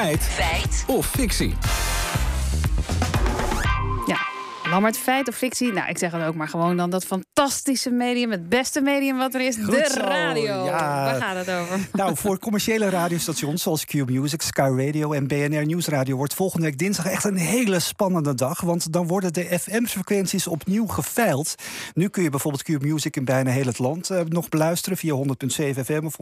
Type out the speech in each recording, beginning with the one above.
Feit. Feit. Of fictie. Lammert, feit of fictie? Nou, ik zeg het ook maar gewoon dan. Dat fantastische medium, het beste medium wat er is, de radio. Ja. Waar gaat het over? Nou, voor commerciële radiostations zoals Q Music, Sky Radio en BNR Nieuwsradio... wordt volgende week dinsdag echt een hele spannende dag. Want dan worden de FM-frequenties opnieuw geveild. Nu kun je bijvoorbeeld Q Music in bijna heel het land uh, nog beluisteren... via 100.7 FM of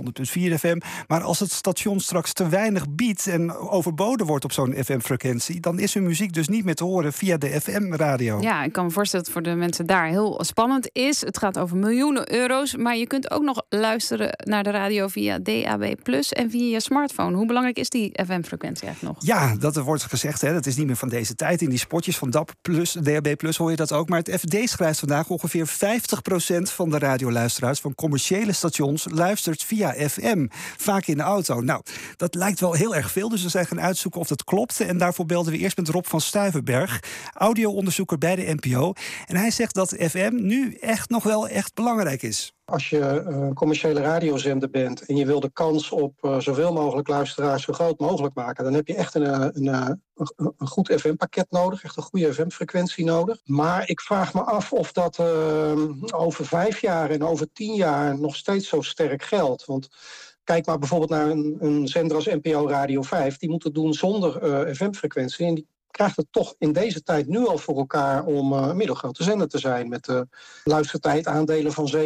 100.4 FM. Maar als het station straks te weinig biedt en overboden wordt op zo'n FM-frequentie... dan is hun muziek dus niet meer te horen via de FM-radio. Ja, ik kan me voorstellen dat het voor de mensen daar heel spannend is. Het gaat over miljoenen euro's. Maar je kunt ook nog luisteren naar de radio via DAB Plus en via je smartphone. Hoe belangrijk is die FM-frequentie eigenlijk nog? Ja, dat wordt gezegd. Hè. Dat is niet meer van deze tijd. In die spotjes van DAB Plus, DAB Plus hoor je dat ook. Maar het FD schrijft vandaag ongeveer 50% van de radioluisteraars van commerciële stations luistert via FM. Vaak in de auto. Nou, dat lijkt wel heel erg veel. Dus we zijn gaan uitzoeken of dat klopt. En daarvoor belden we eerst met Rob van Stuivenberg, audioonderzoeker bij bij de NPO. En hij zegt dat FM nu echt nog wel echt belangrijk is. Als je een commerciële radiozender bent en je wil de kans op uh, zoveel mogelijk luisteraars zo groot mogelijk maken, dan heb je echt een, een, een, een goed FM-pakket nodig, echt een goede FM-frequentie nodig. Maar ik vraag me af of dat over vijf jaar en over tien jaar nog steeds zo sterk geldt. Want kijk maar bijvoorbeeld naar een, een zender als NPO Radio 5, die moet het doen zonder uh, FM-frequentie. En die krijgt het toch in deze tijd nu al voor elkaar om uh, een middelgrote zender te zijn met uh, luistertijd aandelen van 7%.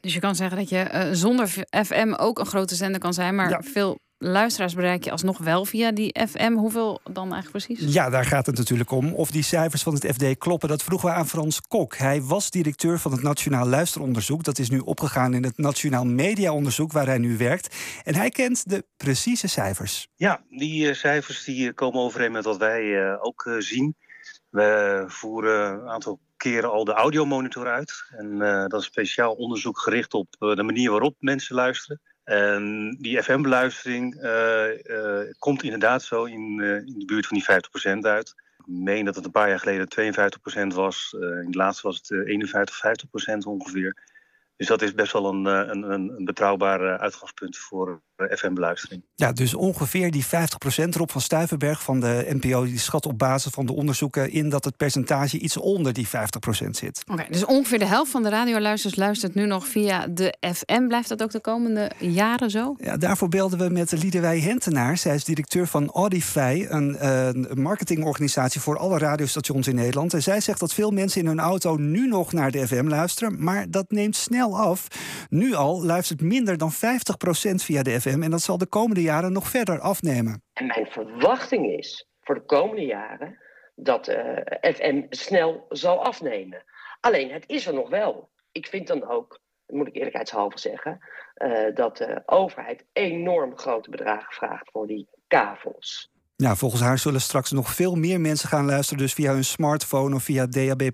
Dus je kan zeggen dat je uh, zonder FM ook een grote zender kan zijn, maar ja. veel luisteraars bereik je alsnog wel via die FM. Hoeveel dan eigenlijk precies? Ja, daar gaat het natuurlijk om. Of die cijfers van het FD kloppen, dat vroegen we aan Frans Kok. Hij was directeur van het Nationaal Luisteronderzoek. Dat is nu opgegaan in het Nationaal Mediaonderzoek, waar hij nu werkt. En hij kent de precieze cijfers. Ja, die uh, cijfers die komen overeen met wat wij uh, ook uh, zien. We voeren een aantal keren al de audiomonitor uit. En dat is speciaal onderzoek gericht op de manier waarop mensen luisteren. En die FM-beluistering uh, uh, komt inderdaad zo in, uh, in de buurt van die 50% uit. Ik meen dat het een paar jaar geleden 52% was. in het laatste was het 51, 50% ongeveer. Dus dat is best wel een, een, een betrouwbaar uitgangspunt voor FM-beluistering. Ja, dus ongeveer die 50% Rob van Stuivenberg van de NPO... die schat op basis van de onderzoeken in dat het percentage iets onder die 50% zit. Oké, okay, dus ongeveer de helft van de radioluisters luistert nu nog via de FM. Blijft dat ook de komende jaren zo? Ja, daarvoor belden we met Liedewij Hentenaar. Zij is directeur van Audify, een, een marketingorganisatie voor alle radiostations in Nederland. En zij zegt dat veel mensen in hun auto nu nog naar de FM luisteren, maar dat neemt snel af. Nu al luistert minder dan 50% via de FM. En dat zal de komende jaren nog verder afnemen. En mijn verwachting is voor de komende jaren dat uh, FM snel zal afnemen. Alleen het is er nog wel. Ik vind dan ook, moet ik eerlijkheidshalve zeggen, uh, dat de overheid enorm grote bedragen vraagt voor die kavels. Ja, volgens haar zullen straks nog veel meer mensen gaan luisteren, dus via hun smartphone of via DAB+.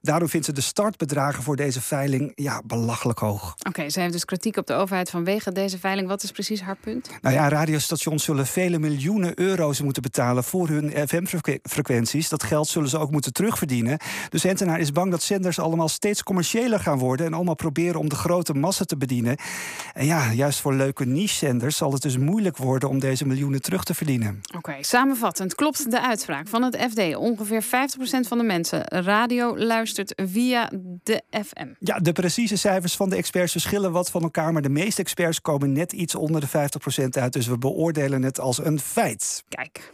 Daarom vindt ze de startbedragen voor deze veiling ja, belachelijk hoog. Oké, okay, ze heeft dus kritiek op de overheid vanwege deze veiling. Wat is precies haar punt? Nou ja, radiostations zullen vele miljoenen euro's moeten betalen voor hun FM-frequenties. Dat geld zullen ze ook moeten terugverdienen. Dus Hentenaar is bang dat zenders allemaal steeds commerciëler gaan worden en allemaal proberen om de grote massa te bedienen. En ja, juist voor leuke niche-zenders zal het dus moeilijk worden om deze miljoenen terug te verdienen. Oké. Okay. Okay, samenvattend klopt de uitspraak van het FD. Ongeveer 50% van de mensen radio luistert via de FM. Ja, de precieze cijfers van de experts verschillen wat van elkaar... maar de meeste experts komen net iets onder de 50% uit. Dus we beoordelen het als een feit. Kijk.